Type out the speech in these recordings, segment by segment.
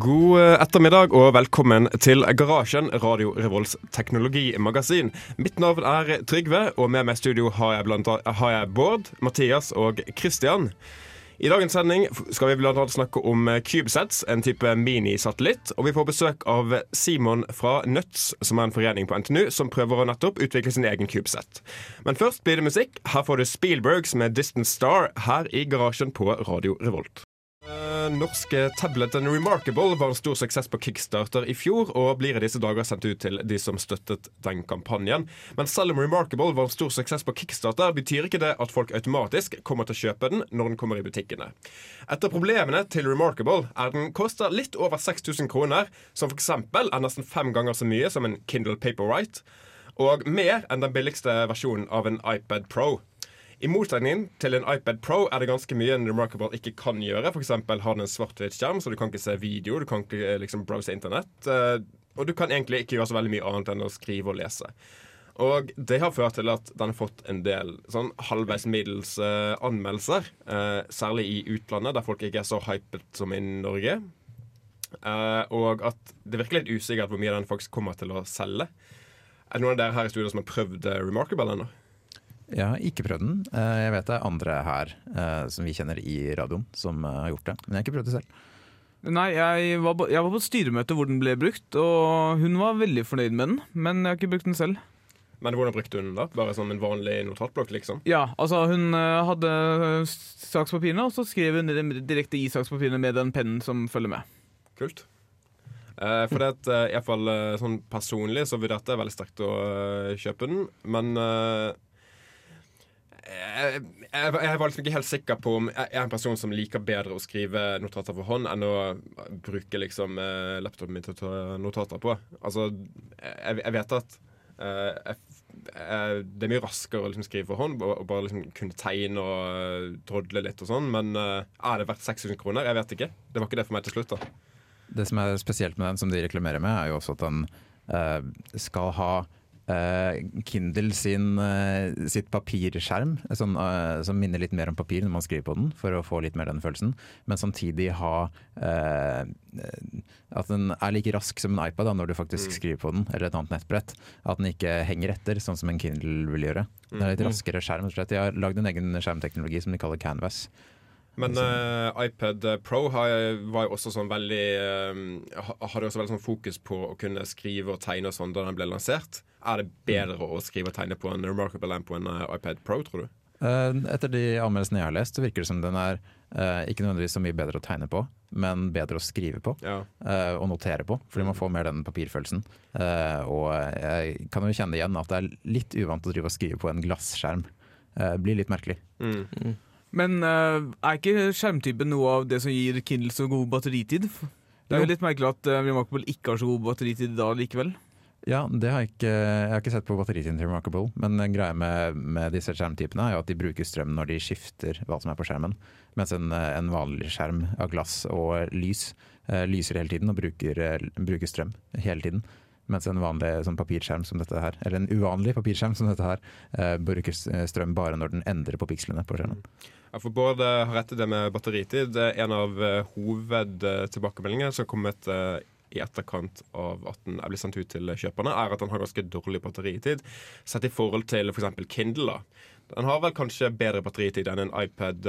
God eh, ettermiddag og velkommen til Garasjen, Radio Revolts teknologimagasin. Mitt navn er Trygve, og med meg i studio har jeg, blant, har jeg Bård, Mathias og Christian. I dagens sending skal vi annet snakke om eh, CubeSats, en type minisatellitt. Og vi får besøk av Simon fra Nuts, som er en forening på NTNU som prøver å nettopp utvikle sin egen CubeSat. Men først blir det musikk. Her får du Spielbergs med 'Distant Star' her i garasjen på Radio Revolt. Norske tableten Remarkable var en stor suksess på Kickstarter i fjor, og blir i disse dager sendt ut til de som støttet den kampanjen. Men selv om Remarkable var en stor suksess på Kickstarter, betyr ikke det at folk automatisk kommer til å kjøpe den når den kommer i butikkene. Et av problemene til Remarkable er den koster litt over 6000 kroner, som f.eks. er nesten fem ganger så mye som en Kindle Paperwhite, og mer enn den billigste versjonen av en iPad Pro. I motsetning til en iPad Pro er det ganske mye en Remarkable ikke kan gjøre. Eksempel har den en svart-hvitt-skjerm, så du kan ikke se video, du kan ikke eh, liksom browse internett. eh, Og du kan egentlig ikke gjøre så veldig mye annet enn å skrive og lese. Og det har ført til at den har fått en del sånn halvveis middels eh, anmeldelser. eh, særlig i utlandet, der folk ikke er så hypet som i Norge. Eh, og at det virker litt usikkert hvor mye den faktisk kommer til å selge. Er det noen av dere her i studio som har prøvd eh, Remarkable ennå? Jeg har ikke prøvd den. Eh, Jeg vet det er andre her eh, som vi kjenner i radioen som eh, har gjort det. Men jeg har ikke prøvd det selv. Nei, jeg var, på- jeg var på et styremøte hvor den ble brukt, og hun var veldig fornøyd med den. Men jeg har ikke brukt den selv. Men hvordan brukte hun den da? Bare som en vanlig notatblokk, liksom? Ja, altså Hun hadde sakspapirene, og så skrev hun direkte i sakspapirene med den pennen som følger med. Kult. Eh, for det at, i hvert fall sånn personlig så vurderte jeg veldig sterkt å kjøpe den, men eh, jeg, jeg, jeg var liksom ikke helt sikker på om jeg er en person som liker bedre å skrive notater for hånd enn å bruke liksom eh, laptopen min til å ta notater på. Altså, jeg, jeg vet at uh, det er mye raskere å liksom skrive for hånd og, bare liksom kunne tegne og drodle litt og sånn, men uh, er det verdt 6000 kroner? Jeg vet ikke. Det var ikke det for meg til slutt, da. Det som er spesielt med den, som de reklamerer med, er jo også at den uh, skal ha Kindle sin, eh, sitt papirskjerm, eh, som minner litt mer om papir når man skriver på den, for å få litt mer den følelsen. Men samtidig ha eh, at den er like rask som en iPad da, når du faktisk skriver på den, eller et annet nettbrett. At den ikke henger etter, sånn som en Kindle vil gjøre. Det er litt raskere skjerm. De har lagd en egen skjermteknologi som de kaller Canvas. Men uh, iPad Pro har, var jo også sånn veldig uh, Hadde også veldig sånn fokus på å kunne skrive og tegne og sånn da den ble lansert. Er det bedre å skrive og tegne på en Remarkable enn på en uh, iPad Pro, tror du? Eh, Etter de anmeldelsene jeg har lest, så virker det som den er eh, ikke nødvendigvis så mye bedre å tegne på, men bedre å skrive på Ja. eh, og notere på. Fordi man får mer den papirfølelsen. Eh, og jeg kan jo kjenne igjen at det er litt uvant å drive og skrive på en glasskjerm. Det blir litt merkelig. Mm. Men uh, er ikke skjermtypen noe av det som gir Kindle så god batteritid? Det er jo litt merkelig at uh, Remarkable ikke har så god batteritid da likevel. Ja, det har jeg ikke Jeg har ikke sett på batteritiden til Remarkable, men en greie med, med disse skjermtypene er jo at de bruker strøm når de skifter hva som er på skjermen. Mens en, eh, en vanlig skjerm av glass og lys uh, lyser hele tiden og bruker, eh, bruker strøm hele tiden. Mens en vanlig sånn papirskjerm som dette her, eller en uvanlig papirskjerm som dette her, eh, bruker eh, strøm bare når den endrer på pikslene på skjermen. Ja, for Bård eh, har rett i det med batteritid. Er En av eh, hovedtilbakemeldingene som har kommet i etterkant av at den er blitt sendt ut til kjøperne, er at den har ganske dårlig batteritid. Sett i forhold til f.eks. Kindle. da. Den har vel kanskje bedre batteritid enn en iPad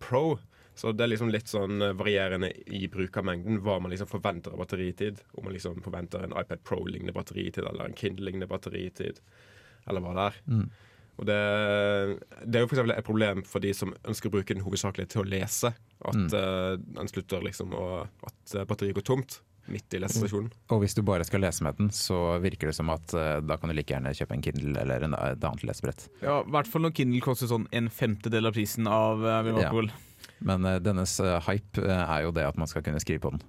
Pro. Så det er liksom litt sånn eh, varierende i brukermengden hva man liksom forventer av batteritid. Om man liksom forventer en iPad Pro-lignende batteritid eller en Kindle-lignende batteritid. Eller hva det er. Mm. Og det, det er jo eksempel et problem for de som ønsker å bruke den hovedsakelig til å lese. At Mm. uh, den slutter liksom å At eh, batteriet går tomt. midt i lesestasjonen. Og hvis du bare skal lese med den, så virker det som at uh, da kan du like gjerne kjøpe en Kindle eller en, et annet lesebrett. Ja, I hvert fall når Kindle koster sånn en femtedel av prisen av uh, William Ja. Men eh, dennes eh, hype eh, er jo det at man skal kunne skrive på den.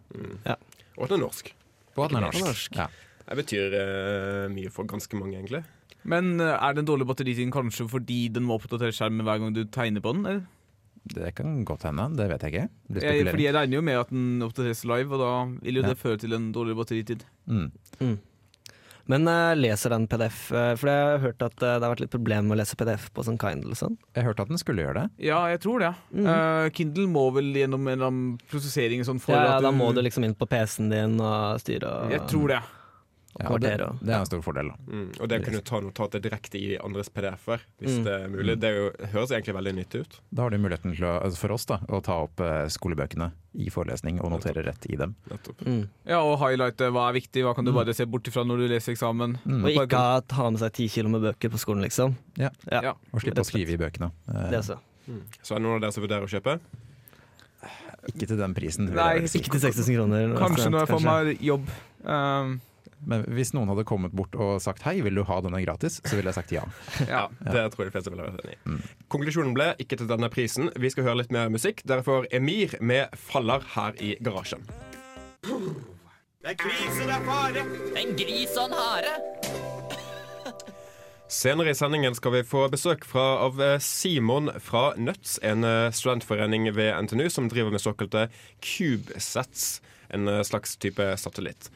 Og den er norsk. Og at den er norsk. norsk. Ja. Det betyr uh, mye for ganske mange, egentlig. Men uh, er den dårlige batteritiden kanskje fordi den må oppdatere skjermen hver gang du tegner på den? Eller? Det kan godt hende, det vet jeg ikke. Jeg, fordi jeg regner jo med at den oppdateres live, og da vil jo Ja. det føre til en dårligere batteritid. Mm. Men uh, leser den PDF? eh, for jeg har hørt at eh, det har vært litt problem med å lese PDF på sånn Kindle og sånn. Jeg hørte at den skulle gjøre det. Ja, jeg tror det. Mm. Kindle må vel gjennom en prosessering sånn for Ja, at da må du liksom inn på PC-en din og styre og Jeg tror det. Ja, og det, det er en stor fordel. da. Mm. Og det å kunne ta notatet direkte i andres PDF-er, hvis Mm. det er mulig, det er jo, høres egentlig veldig nyttig ut. Da har du muligheten til å, altså for oss da, å ta opp eh, skolebøkene i forelesning og notere rett i dem. Nettopp. Mm. Ja, og highlighte hva er viktig, hva kan du bare se bort ifra når du leser eksamen. Mm. Og ikke ha, ta med seg ti kilo med bøker på skolen, liksom. Ja. Ja. Ja. Og slippe å skrive i bøkene. Eh, Det også. Mm. Så er det noen av dere som vurderer å kjøpe? Ikke til den prisen. Nei, si. Ikke til 6000 kroner. Kanskje når jeg får meg jobb. Um, Men hvis noen hadde kommet bort og sagt hei, vil du ha denne gratis, så ville jeg sagt ja. ja. Det tror jeg de fleste ville vært enig i. Mm. Konklusjonen ble ikke til denne prisen. Vi skal høre litt mer musikk. Dere får Emir med 'Faller' her i garasjen. En gris og en hare. Senere i sendingen skal vi få besøk fra, av eh, Simon fra Nuts, en eh, studentforening ved NTNU som driver med såkalte CubeSats, en eh, slags type satellitt.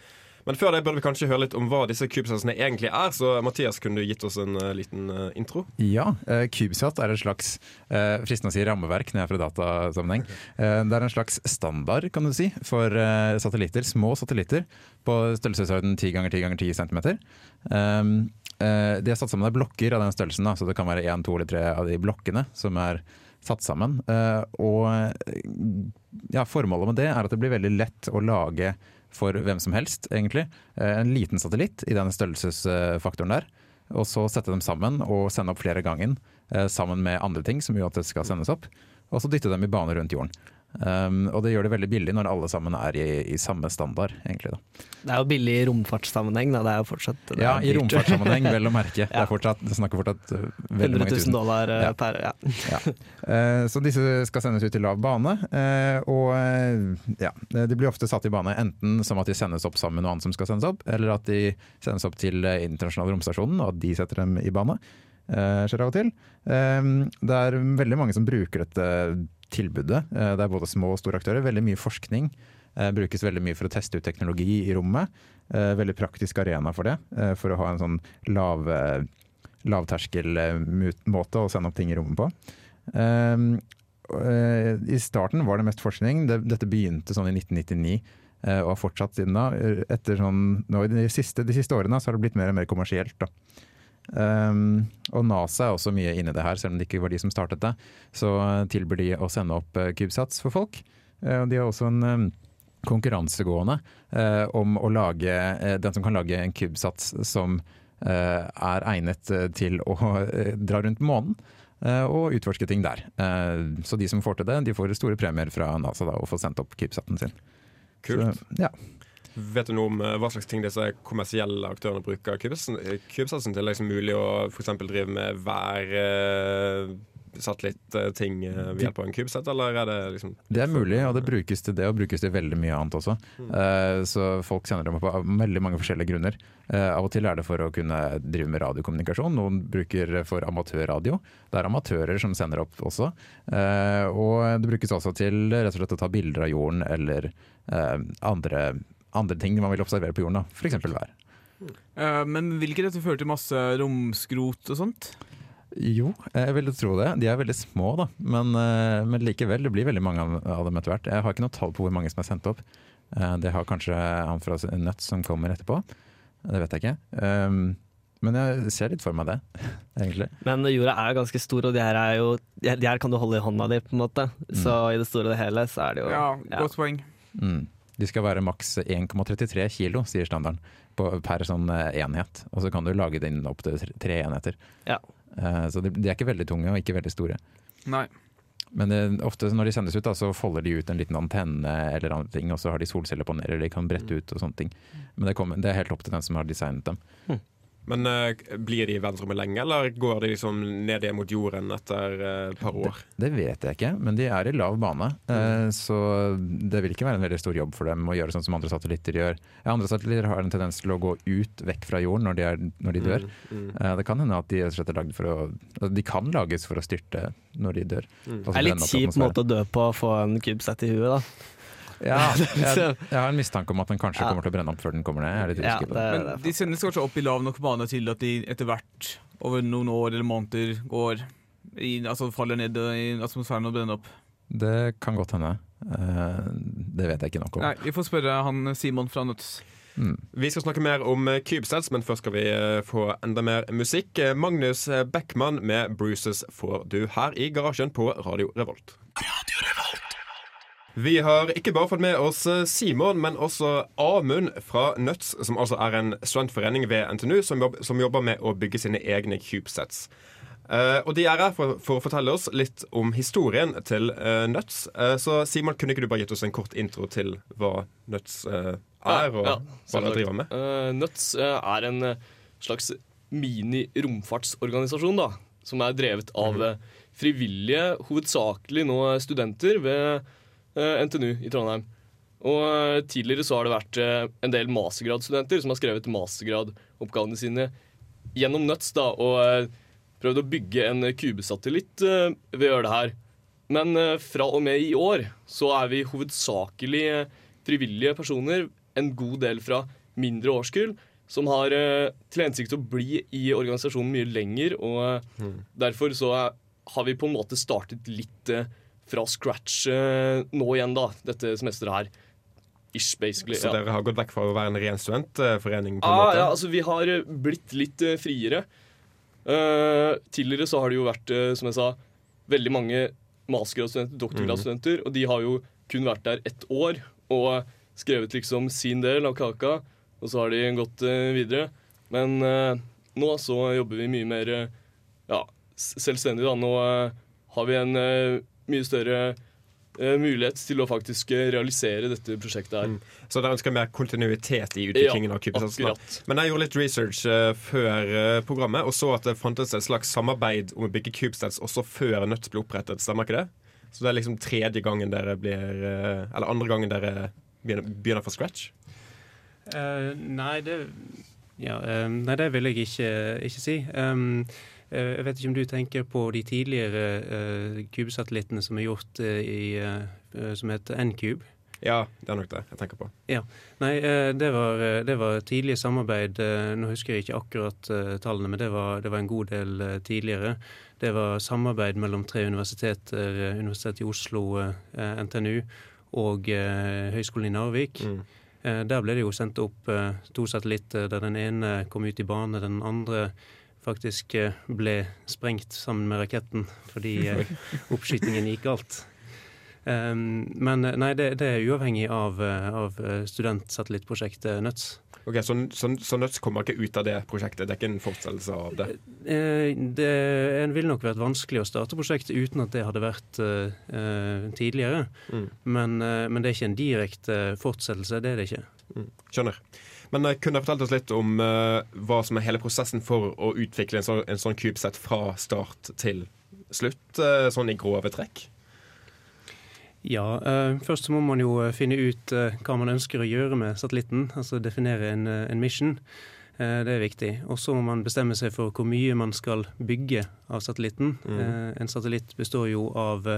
Men før det burde vi kanskje høre litt om hva disse kubesatsene egentlig er. Så Mathias, kunne du gitt oss en uh, liten uh, intro? Ja, CubeSat er et slags uh, fristende å si rammeverk når jeg er fra datasammenheng. Det er en slags standard kan du si, for satellitter, små satellitter på størrelsesorden 10 ganger 10 ganger 10 cm. Um, eh, de er satt sammen av blokker av den størrelsen, da, så det kan være én, to eller tre av de blokkene som er satt sammen. Og ja, formålet med det er at det blir veldig lett å lage for hvem som helst, egentlig. Eh, en liten satellitt i den størrelsesfaktoren der og så sette dem sammen og sende opp flere gangen eh, sammen med andre ting som gjør at det skal sendes opp, og så dytte dem i bane rundt jorden. Um, og det gjør det veldig billig når alle sammen er i, i samme standard, egentlig. Da. Det er jo billig i romfartssammenheng, da. Det er jo fortsatt Ja, i romfartssammenheng, vel å merke. Det, er fortsatt, det snakker fortsatt uh, veldig 100 mange 000 tusen. dollar eh, Ja. per ja. Ja. Uh, Så disse skal sendes ut i lav bane, uh, og uh, ja, de blir ofte satt i bane enten som at de sendes opp sammen med noe annet som skal sendes opp, eller at de sendes opp til eh, internasjonale romstasjonen, og at de setter dem i bane. Eh, Skjer av og til. Eh, Det er veldig mange som bruker dette tilbudet. Eh, Det er både små og store aktører. Veldig mye forskning. eh, Brukes veldig mye for å teste ut teknologi i rommet. Eh, Veldig praktisk arena for det, for å ha en sånn lav lavterskelmåte å sende opp ting i rommet på. Um, eh, I starten var det mest forskning. Dette begynte sånn i 1999 eh, og har fortsatt siden da. Sånn, de, siste, de siste årene har det blitt mer og mer kommersielt. Da. Um, og NASA er også mye inne i det her, selv om det ikke var de som startet det. Så eh, tilbyr de å sende opp kubesats CubeSats for folk. Uh, de har også en um, konkurransegående uh, om å lage uh, den som kan lage en CubeSats som eh, er egnet eh, til å eh, dra rundt månen. eh, Og utforske ting der. Eh, Så de som får til det, de får store premier fra NASA da, og får sendt opp CubeSaten sin. Kult. Så, ja. Vet du noe om eh, hva slags ting disse kommersielle aktørene bruker CubeSatsen eh, til? Er liksom mulig å f.eks. drive med hver eh, satellittting ved hjelp av en kubesett, eller er det liksom Det er mulig, og det brukes til det, og brukes til veldig mye annet også. Mm. Så folk sender dem på veldig mange forskjellige grunner. Av og til er det for å kunne drive med radiokommunikasjon, noen bruker for amatørradio. Det er amatører som sender opp også. Og det brukes også til rett og slett å ta bilder av jorden eller andre, andre ting man vil observere på jorden, f.eks. vær. Eh, men vil ikke dette føre til masse romskrot og sånt? Jo, jeg ville tro det. De er veldig små, da. Men, eh, men likevel, det blir veldig mange av- av dem etter hvert. Jeg har ikke noe tall på hvor mange som er sendt opp. Eh, Det har kanskje han fra Nødt som kommer etterpå. Det vet jeg ikke. Um, Men jeg ser litt for meg det, egentlig. Men jorda er jo ganske stor, og de her, er jo, de her- kan du holde i hånda di, på en måte. Så i det store og det hele så er det jo Ja, godt poeng. Mm. De skal være maks 1,33 kilo, sier standarden, på, per sånn eh, enhet. Og så kan du lage den opp til tre- enheter. Ja. Eh, Så de, de er ikke veldig tunge og ikke veldig store. Nei. Men det, ofte når de sendes ut, da, så folder de ut en liten antenne eller andre ting, og så har de solcellepaneler de kan brette ut og sånne ting. Men det, kommer, det er helt opp til den som har designet dem. Men uh, blir de i verdensrommet lenge, eller går de liksom ned igjen mot jorden etter et et par år? Det vet jeg ikke, men de er i lav bane. Eh, så det vil ikke være en veldig stor jobb for dem å gjøre sånn som andre satellitter gjør. Ja, andre satellitter har en tendens til å gå ut vekk fra jorden når de, er, når de dør. Mm, Eh, Det kan hende at de er lagd for å altså, De kan lages for å styrte når de dør. Mm. Det er litt kjip måte å dø på å få en kubesett i huet, da. Ja, jeg, jeg har en mistanke om at den kanskje Ja. kommer til å brenne opp før den kommer ned. Jeg er litt Ja, det, Men de sendes kanskje opp i lav nok bane til at de etter hvert, over noen år eller måneder, går i, altså faller ned i atmosfæren og brenner opp. Det kan godt hende. Eh, Det vet jeg ikke nok om. Nei, Vi får spørre han Simon fra Nuts. Mm. Vi skal snakke mer om eh, CubeSats, men først skal vi eh, få enda mer musikk. Magnus Beckmann med 'Bruises' får du her i garasjen på Radio Revolt. Radio Revolt. Vi har ikke bare fått med oss eh, Simon, men også Amund fra Nuts, som altså er en studentforening ved NTNU som, jobb, som jobber med å bygge sine egne cubesets. Uh, og De er her for, for å fortelle oss litt om historien til uh, Nuts. Uh, så Simon, kunne ikke du bare gitt oss en kort intro til hva Nuts er, og Ja, hva dere driver med? Nuts er en slags mini-romfartsorganisasjon da, som er drevet av Mhm. frivillige, hovedsakelig nå studenter ved NTNU i Trondheim. Og eh, Tidligere så har det vært eh, en del mastergradsstudenter som har skrevet mastergradoppgavene sine gjennom Nuts da, og eh, prøvd å bygge en kubesatellitt eh, ved å gjøre det her. Men eh, fra og med i år så er vi hovedsakelig eh, frivillige personer, en god del fra mindre årskull, som har eh, til hensikt å bli i organisasjonen mye lenger. Og eh, derfor så har vi på en måte startet litt eh, fra scratch eh, nå igjen, da, dette semesteret her. Ish, basically. Så dere har gått vekk fra å være en ren studentforening? på en Ah, måte? ja, altså Vi har eh, blitt litt eh, friere. Uh, tidligere så har det jo vært, som jeg sa, veldig mange mastergradsstudenter, doktorgradsstudenter, og de har jo kun vært der ett år og skrevet liksom sin del av kaka, og så har de gått uh, videre. Men uh, nå så jobber vi mye mer ja, selvstendig, da. Nå har vi en mye større eh, mulighet til å faktisk eh, realisere dette prosjektet her. Så dere ønsker mer kontinuitet i utviklingen Ja, av CubeSats? Men jeg gjorde litt research uh, før uh, programmet og så at det fantes et slags samarbeid om å bygge CubeStats også før Nødt ble opprettet. Stemmer ikke det? Så det er liksom tredje gangen dere blir Eller andre gangen dere begynner, begynner fra scratch? Eh, nei, det ja, eh, Nei, det vil jeg ikke, ikke si. Um, jeg vet ikke om du tenker på de tidligere kubesatellittene som er gjort eh, i eh, eh, som heter N-Cube. Ja, det er nok det jeg tenker på. Ja, Nei, eh, det var, eh, det var tidlig samarbeid. eh, Nå husker jeg ikke akkurat eh, tallene, men det var, det var en god del eh, tidligere. Det var samarbeid mellom tre universiteter, eh, Universitetet i Oslo, eh, NTNU og eh, Høgskolen i Narvik. Mm. Eh, Der ble det jo sendt opp eh, to satellitter, der den ene kom ut i bane. Den andre faktisk eh, ble sprengt sammen med raketten fordi eh, oppskytingen gikk galt. Um, men eh, nei, det, det er uavhengig av, av studentsatellittprosjektet Nuts. Ok, Så, så, så Nuts kommer ikke ut av det prosjektet? Det er ikke en fortsettelse av det? Det en ville nok vært vanskelig å starte prosjektet uten at det hadde vært eh, tidligere. Mm. Men, uh, men det er ikke en direkte fortsettelse, det er det ikke. Mm. Skjønner. Men eh, kunne du fortalt oss litt om eh, hva som er hele prosessen for å utvikle en sånn, en sånn CubeSat fra start til slutt, eh, sånn i grove trekk? Ja, eh, først så må man jo finne ut eh, hva man ønsker å gjøre med satellitten. Altså definere en, en mission. Eh, det er viktig. Og så må man bestemme seg for hvor mye man skal bygge av satellitten. Mm. En satellitt består jo av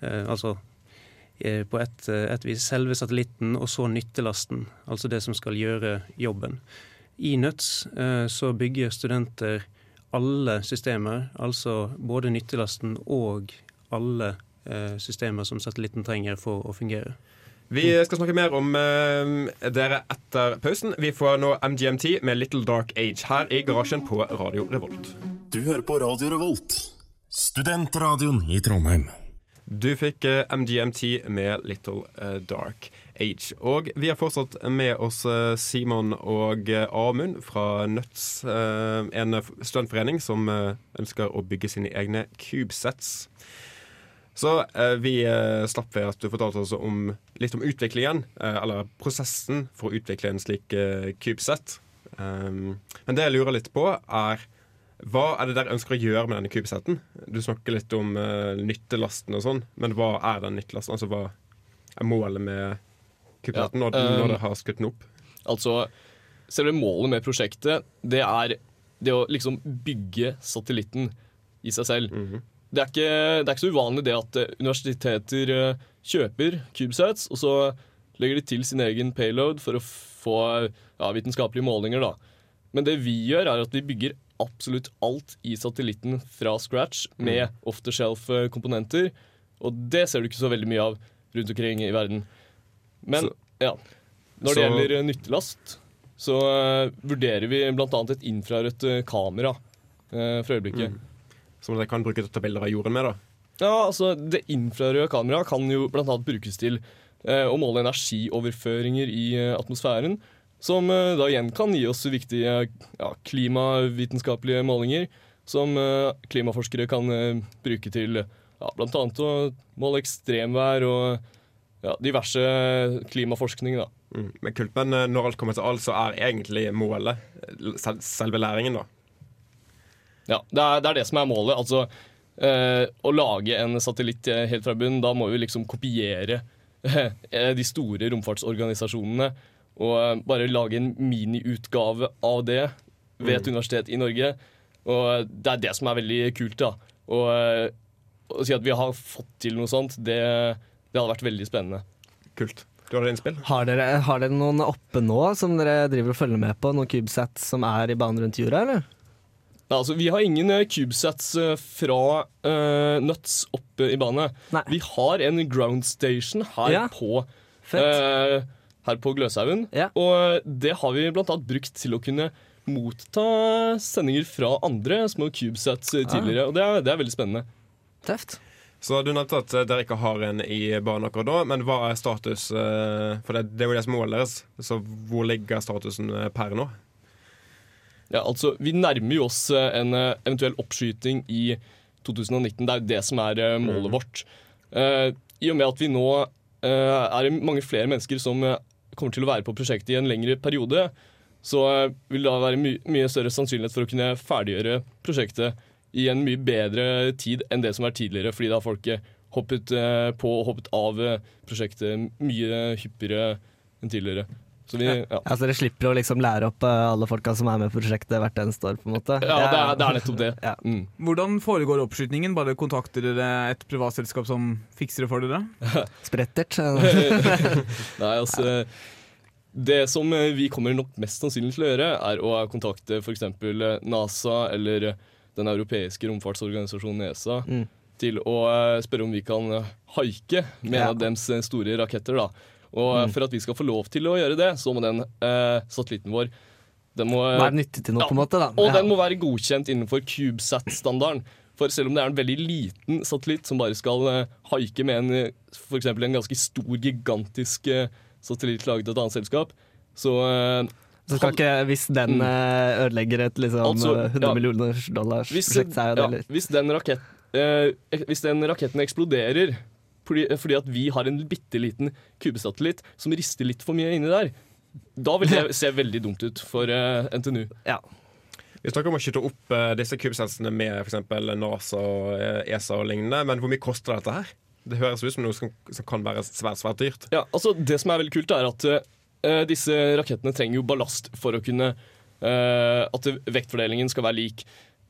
altså på et, eh, et vis selve satellitten og så nyttelasten. Altså det som skal gjøre jobben. I Nuts eh, så bygger studenter alle systemer, altså både nyttelasten og alle eh, systemer som satellitten trenger for å fungere. Vi skal snakke mer om eh, dere etter pausen. Vi får nå MGMT med Little Dark Age her i garasjen på Radio Revolt. Du hører på Radio Revolt, studentradioen i Trondheim. Du fikk eh, MGMT med Little eh, Dark Age. Og vi har fortsatt med oss eh, Simon og Amund fra Nuts, en studentforening som ønsker å bygge sine egne CubeSets. Så vi slapp ved at du fortalte oss om, litt om utviklingen, eller prosessen for å utvikle en slik eh, CubeSat. Um, men det jeg lurer litt på, er hva er det dere ønsker å gjøre med denne kubesetten? Du snakker litt om uh, nyttelasten og sånn, men hva er den nyttelasten? Altså hva er målet med CubeSaten når, Ja, um, når dere har skutt den opp? Altså, selve målet med prosjektet, det er det å liksom bygge satellitten i seg selv. Mhm. det, er ikke, det er ikke så uvanlig det at eh, universiteter eh, kjøper CubeSats, og så legger de til sin egen payload for å få ja, vitenskapelige målinger, da. Men det vi gjør, er at vi bygger absolutt alt i satellitten fra scratch med off the shelf-komponenter. Og det ser du ikke så veldig mye av rundt omkring i verden. Men Så- ja, når det så- gjelder eh, nyttelast, så uh, vurderer vi bl.a. et infrarødt eh, kamera uh, for øyeblikket. Mm. Som dere kan bruke til å ta bilder av jorden med, da. Ja, altså Det infrarøde kameraet kan jo bl.a. brukes til uh, å måle energioverføringer i eh, atmosfæren. Som eh, da igjen kan gi oss viktige ja, klimavitenskapelige målinger. Som eh, klimaforskere kan eh, bruke til ja, bl.a. å måle ekstremvær og ja, diverse klimaforskning. da. Mm. Men kult, men når alt kommer til alt, så er egentlig målet sel selve læringen, da. Ja, det er, det er det som er målet. Altså, eh, å lage en satellitt helt fra bunnen, da må vi liksom kopiere eh, de store romfartsorganisasjonene. Og eh, bare lage en miniutgave av det ved et universitet i Norge. Og det er det som er veldig kult. da. Og eh, å si at vi har fått til noe sånt, det, det hadde vært veldig spennende. Kult. Du har innspill? Har dere, har dere noen oppe nå som dere driver og følger med på? Noen CubeSats som er i banen rundt jorda, eller? Nei, altså, vi har ingen eh, CubeSats eh, fra uh, Nuts oppe i bane. Nei. Vi har en ground station her Ja. på Fett. eh, her på Gløshaugen. Ja. Og det har vi blant annet brukt til å kunne motta sendinger fra andre små CubeSats Ah. eh, tidligere. Og det er, det er veldig spennende. Tøft. Så Du nevnte at eh, dere ikke har en i banen akkurat da, men hva er status? eh, For det, det er jo det som er målet deres. Så hvor ligger statusen per nå? Ja, altså, Vi nærmer jo oss en eventuell oppskyting i 2019. Det er jo det som er målet målet vårt. Uh, I og med at vi nå uh, er det mange flere mennesker som kommer til å være på prosjektet i en lengre periode, så eh, vil det da være my mye større sannsynlighet for å kunne ferdiggjøre prosjektet i en mye bedre tid enn det som er tidligere, fordi da har folk eh, hoppet eh, på og hoppet av prosjektet mye hyppigere enn tidligere. Så vi, ja. Altså Dere slipper å liksom lære opp eh, alle folka som er med på prosjektet hvert eneste år, på en måte? Ja, det er, det er nettopp det. Ja. Mm. Hvordan foregår oppskytingen? Bare kontakter dere et privatselskap som fikser det for dere? Sprettert. Nei, altså Det som eh, vi kommer nok mest sannsynlig til å gjøre, er å kontakte f.eks. NASA eller den europeiske romfartsorganisasjonen ESA Mm. til å eh, spørre om vi kan eh, haike med Ja. en av dems eh, store raketter. da. Og Mm. for at vi skal få lov til å gjøre det, så må den eh, satellitten vår den må, Være nyttig til noe, Ja, på en måte. da Og Ja. den må være godkjent innenfor CubeSat-standarden. For selv om det er en veldig liten satellitt som bare skal eh, haike med en, eh, for en ganske stor, gigantisk eh, satellitt laget av et annet selskap, så eh, Så skal ikke, Hvis den Mm. eh, ødelegger et liksom Altså, 100 ja. millioner dollars hvis, prosjekt, så er det ja, litt hvis, den rakett, eh, hvis den raketten eksploderer fordi, fordi at vi har en bitte liten kubesatellitt som rister litt for mye inni der, da vil det se veldig dumt ut for uh, NTNU. Ja. Vi snakker om å skyte opp uh, disse kubesensene med f.eks. NASA og eh, ESA og lignende, men hvor mye koster dette her? Det høres ut som noe som, som kan være svært, svært dyrt. Ja, altså Det som er veldig kult, er at eh, disse rakettene trenger jo ballast for å kunne eh, At vektfordelingen skal være lik.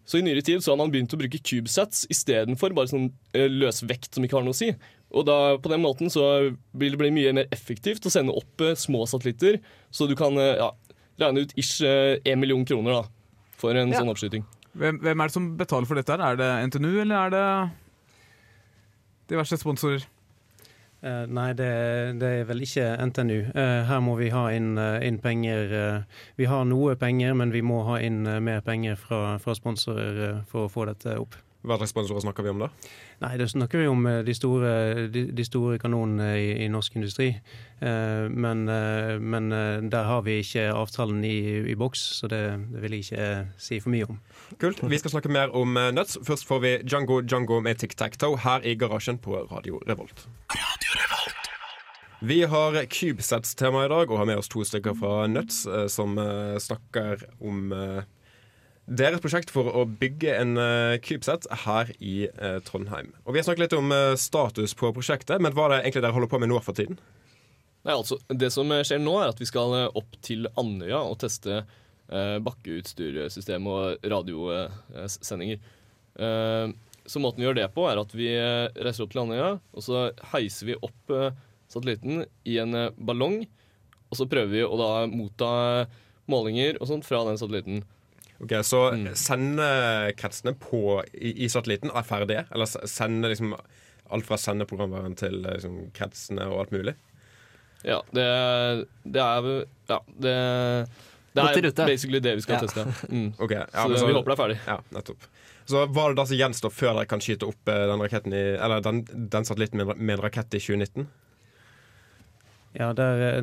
Så i nyere tid så har man begynt å bruke CubeSats istedenfor bare sånn uh, løs vekt som ikke har noe å si. Og da, på den måten så vil det bli mye mer effektivt å sende opp eh, små satellitter, så du kan eh, ja, regne ut ish én million kroner da, for en Ja. sånn oppskyting. Hvem, hvem er det som betaler for dette? her? Er det NTNU, eller er det diverse sponsorer? Eh, nei, det, det er vel ikke NTNU. Eh, her må vi ha inn, eh, inn penger. eh, vi har noe penger, men vi må ha inn eh, mer penger fra, fra sponsorer eh, for å få dette opp. Hva slags sponsorer snakker vi om da? Nei, da snakker vi om eh, de store, de, de store kanonene i, i norsk industri. Eh, men, eh, men der har vi ikke avtalen i, i boks, så det, det vil jeg ikke si for mye om. Kult. Vi skal snakke mer om Nuts. Først får vi Django Django med Tic Tac Toe her i garasjen på Radio Revolt. Vi har CubeSats-tema i dag og har med oss to stykker fra Nuts som snakker om eh, deres prosjekt for å bygge en uh, CubeSat her i uh, Trondheim. Og Vi har snakket litt om uh, status på prosjektet, men hva er det egentlig dere holder på med nå for tiden? Nei, altså, det som skjer nå, er at vi skal eh, opp til Andøya og teste uh, bakkeutstyrsystem og radiosendinger. Eh, så måten vi gjør det på, er at vi eh, reiser opp til Andøya, og så heiser vi opp eh, satellitten i en eh, ballong. Og så prøver vi å da motta målinger og sånt fra den satellitten. Ok, Så sendekretsene på, i, i satellitten er ferdige? Eller sende liksom alt fra sendeprogramvaren til eh, liksom, kretsene og alt mulig? Ja, det, det er Ja, det, det er basically det vi skal Ja. teste. Mm. Okay, ja, så, men vi håper det er ferdig. Ja, nettopp. Så hva er det da som gjenstår før dere kan skyte opp eh, den i, Eller den, den satellitten med, med en rakett i 2019? Ja, der, eh,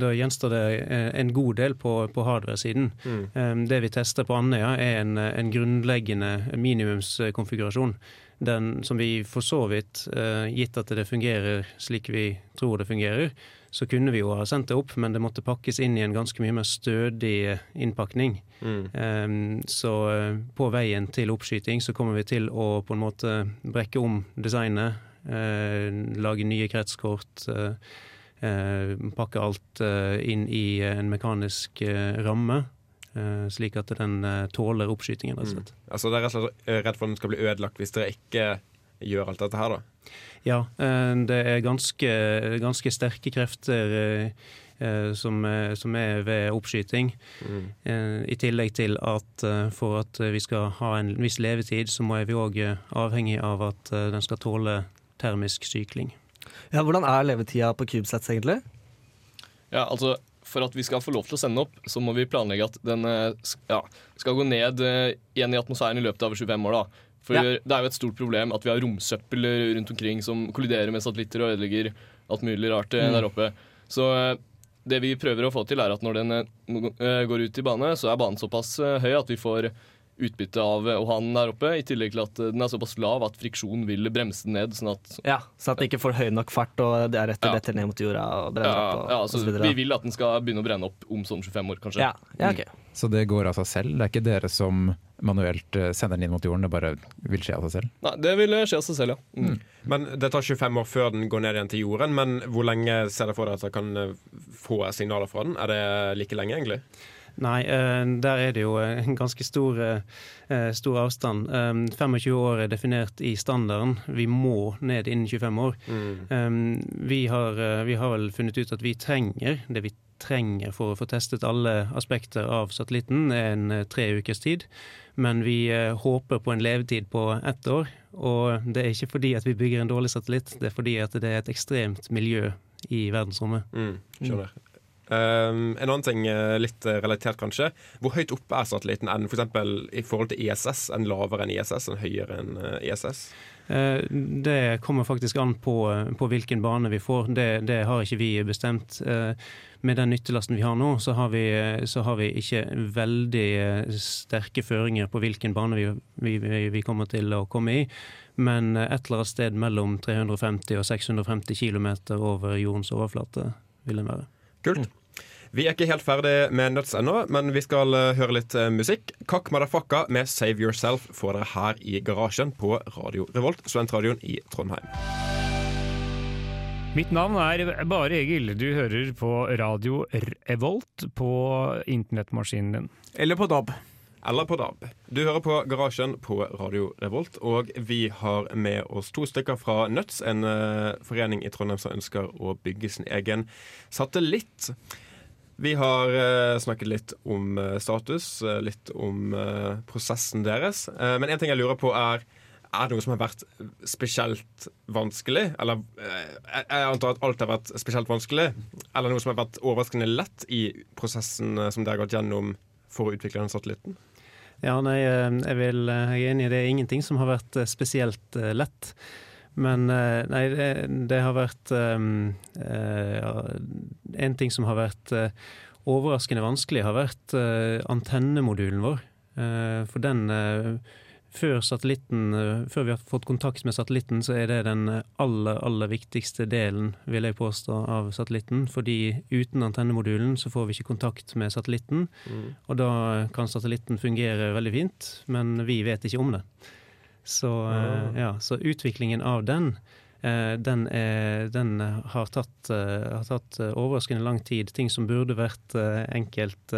Da gjenstår det eh, en god del på, på hardware-siden. Mm. Det vi tester på Andøya, er en, eh, en grunnleggende minimumskonfigurasjon. Den som vi for så vidt, eh, gitt at det fungerer slik vi tror det fungerer, så kunne vi jo ha sendt det opp, men det måtte pakkes inn i en ganske mye mer stødig innpakning. Mm. Så eh, på veien til oppskyting så kommer vi til å på en måte brekke om designet, eh, lage nye kretskort. Eh, eh, pakke alt eh, inn i en mekanisk eh, ramme, eh, slik at den eh, tåler oppskytingen. rett og slett. Altså Dere er eh, redd for at den skal bli ødelagt hvis dere ikke gjør alt dette her, da? Ja, eh, det er ganske, ganske sterke krefter eh, eh, som, eh, som er ved oppskyting. Mm. I tillegg til at eh, for at vi skal ha en viss levetid, så må vi òg avhengig av at eh, den skal tåle termisk sykling. Ja, hvordan er levetida på CubeSats egentlig? Ja, altså For at vi skal få lov til å sende opp, så må vi planlegge at den eh, ja, skal gå ned eh, igjen i atmosfæren i løpet av 25 år. da. For Ja. Det er jo et stort problem at vi har romsøppel rundt omkring som kolliderer med satellitter og ødelegger alt mulig rart mm. der oppe. Så eh, det vi prøver å få til, er at når den eh, eh, går ut i bane, så er banen såpass eh, høy at vi får utbytte av eh, å ha den der oppe, i tillegg til at eh, den er såpass lav at friksjon vil bremse den ned. sånn at Ja, Så at den ikke får høy nok fart og deretter Ja. detter ned mot jorda og brenner ja, opp. Og, ja, og så så videre. Vi vil at den skal begynne å brenne opp om sånn 25 år, kanskje. ja, ja, ok. Så det går av seg selv? Det er ikke dere som manuelt eh, sender den inn mot jorden, det bare vil skje av seg selv? Nei, det vil skje av seg selv, ja. Mm. Men Det tar 25 år før den går ned igjen til jorden. Men hvor lenge ser dere for dere at dere kan eh, få signaler fra den? Er det like lenge, egentlig? Nei, eh, der er det jo en ganske stor, eh, stor avstand. Eh, 25 år er definert i standarden. Vi må ned innen 25 år. Mm. Vi har, eh, vi har vel funnet ut at vi trenger det vi trenger for å få testet alle aspekter av satellitten, er en eh, tre ukers tid. Men vi eh, håper på en levetid på ett år. Og det er ikke fordi at vi bygger en dårlig satellitt, det er fordi at det er et ekstremt miljø i verdensrommet. Mm, skjønner. Um, en annen ting, eh, litt eh, relatert kanskje. Hvor høyt oppe er satellitten? Er den for i forhold til ISS? En lavere enn ISS? En høyere enn eh, ISS? Det kommer faktisk an på, på hvilken bane vi får. Det, det har ikke vi bestemt. Med den nyttelasten vi har nå, så har vi, så har vi ikke veldig sterke føringer på hvilken bane vi, vi, vi- kommer til å komme i. Men et eller annet sted mellom 350 og 650 km over jordens overflate vil den være. Kult. Vi er ikke helt ferdig med Nuts ennå, men vi skal eh, høre litt eh, musikk. Kakk Madafakka med Save Yourself får dere her i garasjen på Radio Revolt, studentradioen i Trondheim. Mitt navn er Bare Egil. Du hører på radio Revolt på internettmaskinen din. Eller på DAB. Eller på DAB. Du hører på Garasjen på Radio Revolt, og vi har med oss to stykker fra Nuts, en eh, forening i Trondheim som ønsker å bygge sin egen satellitt. Vi har eh, snakket litt om eh, status, eh, litt om prosessen deres. Men en ting jeg lurer på er er det noe som har vært spesielt vanskelig? Eller jeg antar at alt har vært spesielt vanskelig. Eller noe som har vært overraskende lett i prosessen som dere har gått gjennom for å utvikle den satellitten? Ja, nei, jeg, vil, jeg er enig i det. ingenting som har vært spesielt lett. Men eh, nei, det, det har vært um, uh, En ting som har vært uh, overraskende vanskelig, har vært uh, antennemodulen vår. For den før Før vi har fått kontakt med satellitten, så er det den aller, aller viktigste delen, vil jeg påstå, av satellitten. Fordi uten antennemodulen så får vi ikke kontakt med satellitten. Mm. Og da kan satellitten fungere veldig fint, men vi vet ikke om det. Så, eh, ja, så utviklingen av den, eh, den, er, den har tatt, eh, har tatt overraskende lang tid. Ting som burde vært enkelt,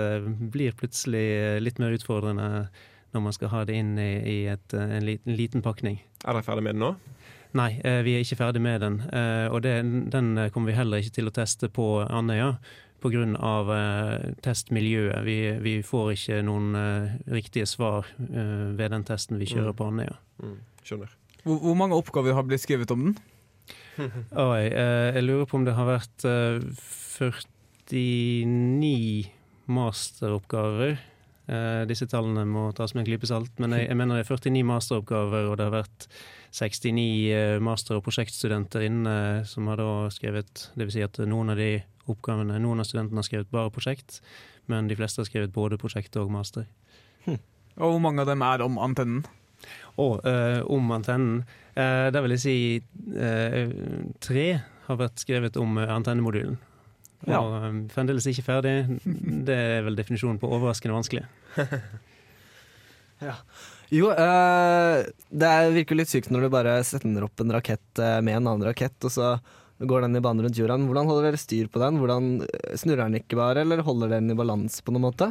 blir plutselig litt mer utfordrende når man skal ha det inn i, i et, en, liten, en liten pakning. Er dere ferdig med den nå? Nei, vi er ikke ferdig med den. Og det, den kommer vi heller ikke til å teste på Andøya pga. Eh, testmiljøet. Vi, vi får ikke noen eh, riktige svar eh, ved den testen vi kjører Mm. på Andøya. Mm, skjønner. Hvor, hvor mange oppgaver har blitt skrevet om den? Oi, eh, jeg lurer på om det har vært eh, 49 masteroppgaver. Eh, disse tallene må tas med en klype salt, men jeg, jeg mener det er 49 masteroppgaver, og det har vært 69 eh, master- og prosjektstudenter inne som har da skrevet Det vil si at noen av de oppgavene, noen av studentene har skrevet bare prosjekt, men de fleste har skrevet både prosjekt og master. Og hvor mange av dem er om antennen? Og eh, om antennen, eh, der vil jeg si eh, tre har vært skrevet om eh, antennemodulen. Ja. Og ja. fremdeles ikke ferdig. Det er vel definisjonen på overraskende vanskelig. Jo, øh, det er- virker litt sykt når du bare sender opp en rakett eh, med en annen rakett, og så går den i bane rundt jorda. Hvordan holder dere styr på den? Hvordan eh, Snurrer den ikke bare, eller holder den i balanse på noen måte?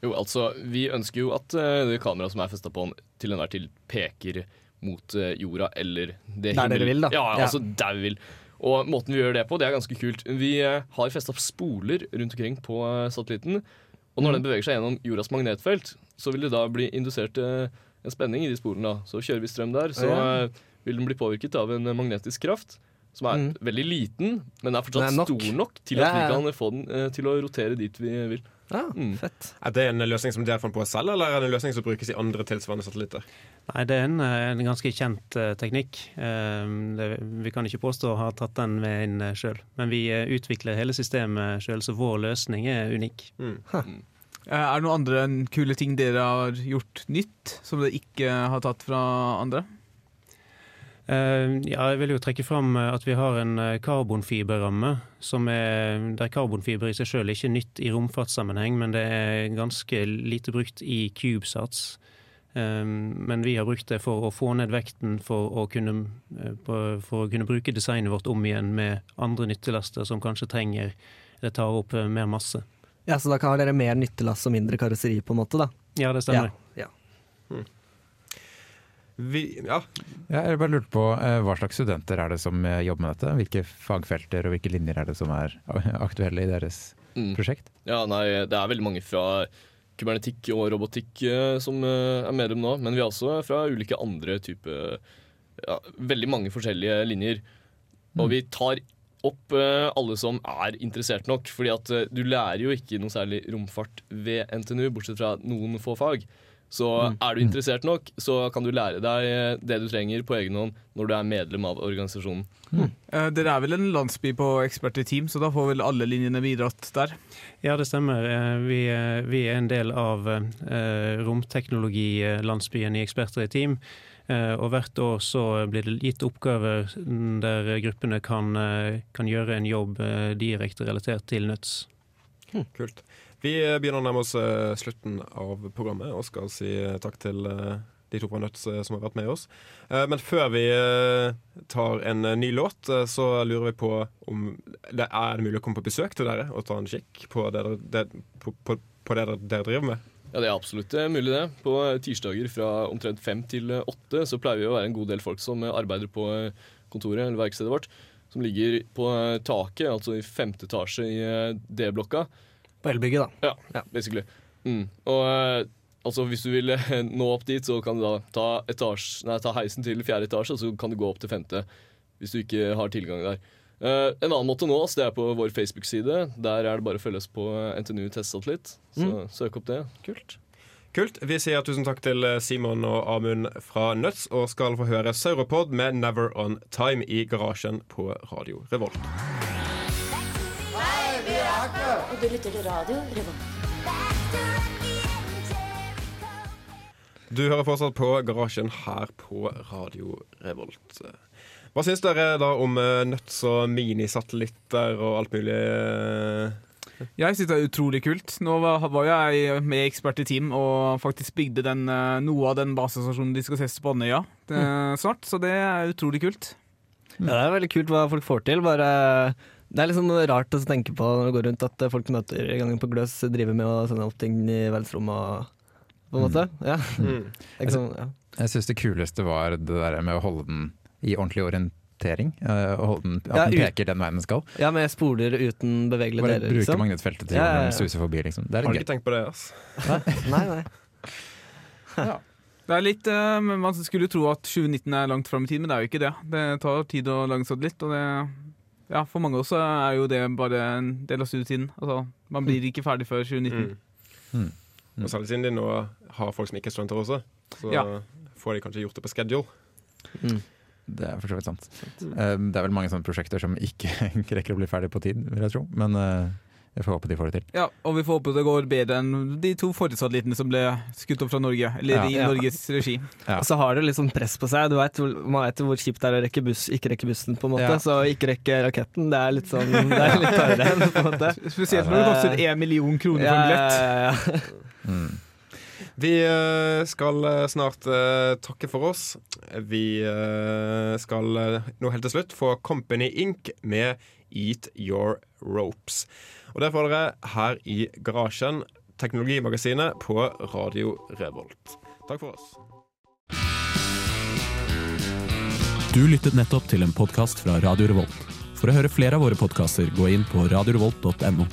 Jo, altså, vi ønsker jo at uh, det kameraet som er festa på den, til enhver tid peker mot uh, jorda eller det Der dere vil, da. Ja, Ja. altså der vi vil. Og måten vi gjør det på, det er ganske kult. Vi eh, har festa spoler rundt omkring på eh, satellitten. Og når den beveger seg gjennom jordas magnetfelt, så vil det da bli indusert eh, en spenning i de sporene. da. Så kjører vi strøm der, så vil den bli påvirket av en magnetisk kraft. Som er Mm. veldig liten, men er fortsatt er stor nok til at vi kan få den til å rotere dit vi vil. Ja, Mm. fett. Er det en løsning som dere fant på selv, eller er det en løsning som brukes i andre tilsvarende satellitter? Nei, det er en, eh, en ganske kjent uh, teknikk. Uh, det, vi kan ikke påstå å ha tatt den med inn uh, sjøl, men vi eh, utvikler hele systemet sjøl, så vår løsning er unik. Mm. Huh. Er det noen andre kule ting dere har gjort nytt, som dere ikke har tatt fra andre? Eh, ja, jeg vil jo trekke fram eh, at vi har en eh, karbonfiberramme, som er, der karbonfiber i seg sjøl ikke er nytt i romfartssammenheng, men det er ganske lite brukt i CubeSats. Men vi har brukt det for å få ned vekten for å kunne, for å kunne bruke designet vårt om igjen med andre nyttelaster som kanskje trenger eller tar opp mer masse. Ja, Så da kan dere mer nyttelass og mindre karosseri, på en måte? da? Ja, det stemmer. Ja. Vi, ja, Ja, jeg bare lurte på eh, Hva slags studenter er det som eh, jobber med dette? Hvilke fagfelter og hvilke linjer er det som er aktuelle i deres Mm. prosjekt? Ja, nei, det er veldig mange fra kybernetikk og robotikk eh, som er medlem nå, men vi er også fra ulike andre typer ja, Veldig mange forskjellige linjer. Og vi tar opp alle som er interessert nok, fordi at du lærer jo ikke noe særlig romfart ved NTNU, bortsett fra noen få fag. Så er du interessert nok, så kan du lære deg eh, det du trenger på egen hånd når du er medlem av organisasjonen. Eh, Dere er vel en landsby på ekspertteam, så da får vel alle linjene bidratt der? Ja, det stemmer. Eh, Vi, eh, vi er en del av eh, romteknologilandsbyen i Eksperter i team. Eh, Og hvert år så blir det gitt oppgaver der gruppene kan, kan gjøre en jobb direkte relatert til Nuts. kult. Vi eh, begynner å nærme oss eh, slutten av programmet og skal si eh, takk til de to fra eh, som har vært med oss. Men før vi tar en ny låt, så lurer vi på om det er mulig å komme på besøk til dere og ta en kikk på det dere, på, på, på det dere, driver med. Ja, det er absolutt mulig det. På tirsdager fra omtrent fem til åtte så pleier vi å være en god del folk som arbeider på kontoret eller verkstedet vårt. Som ligger på taket, altså i femte etasje i D-blokka. På elbygget, da. Ja, Ja. basically. Mm. Og eh, altså hvis du vil eh, nå opp dit, så kan du da ta, etasje, nei, ta heisen til fjerde etasje, og så kan du gå opp til femte. Hvis du ikke har tilgang der. Uh, en annen måte å nå oss, det er på vår Facebook-side. Der er det bare å følge oss på NTNU Testsatellitt. Så søk opp det. Kult. Kult. Vi sier tusen takk til Simon og Amund fra Nuts, og skal få høre Sauropod med 'Never On Time' i garasjen på Radio Revolt. Og du lytter til radio Revolt. Du hører fortsatt på Garasjen her på Radio Revolt. Hva syns dere da om nøtts og minisatellitter og alt mulig? eh? Jeg synes det er utrolig kult. Nå var, var jeg med ekspert i team og faktisk bygde den, eh, noe av den basestasjonen de skal teste på Andøya eh, snart, så det er utrolig kult. Ja, det er veldig kult hva folk får til. Bare, det er litt sånn rart å tenke på når du går rundt at folk møter gangen på Gløs driver med å sende opp ting i verdensrommet. På en måte. Ja. Mm. Ikke sånn, ja. Jeg syns det kuleste var det der med å holde den i ordentlig orientering. Uh, holde den, Ja, At den peker den veien den skal. ja, med spoler uten bevegelige Bare deler. bruke Liksom. magnetfeltet til Ja, ja, ja. suse forbi, liksom. Det er Har du ikke tenkt på det, ass. Nei, nei. Det er litt, eh, Man skulle jo tro at 2019 er langt fram i tid, men det er jo ikke det. Det tar tid å lage seg litt, og det ja, For mange også er jo det bare en del av studietiden. Altså, man blir ikke ferdig før 2019. Mm. Og særlig siden de nå har folk som ikke er studenter også, så Ja. får de kanskje gjort det på schedule. Det er for så vidt sant. Eh, Det er vel mange sånne prosjekter som ikke rekker å bli ferdig på tid, vil jeg tro. Men eh, jeg får håpe de får det til. Ja, og vi får håpe det går bedre enn de to forrige satellittene som ble skutt opp fra Norge. Eller Ja. i Ja. Norges regi. Ja. Og så har det litt sånn press på seg. Du vet, hvor- man vet hvor kjipt det er å rekke buss, ikke rekke bussen, på en måte. Ja. Så ikke rekke raketten, det er litt sånn Det er litt hardere, på en måte. Spesielt når det koster én million kroner for en billett. Ja, ja, ja. Mm. Vi eh, skal eh, snart eh, takke for oss. Vi skal nå helt til slutt få Company Inc. med Eat Your Ropes. Og det får dere her i garasjen, Teknologimagasinet på Radio Revolt. Takk for oss. Du lyttet nettopp til en podkast fra Radio Revolt. For å høre flere av våre podkaster, gå inn på radiorevolt.no.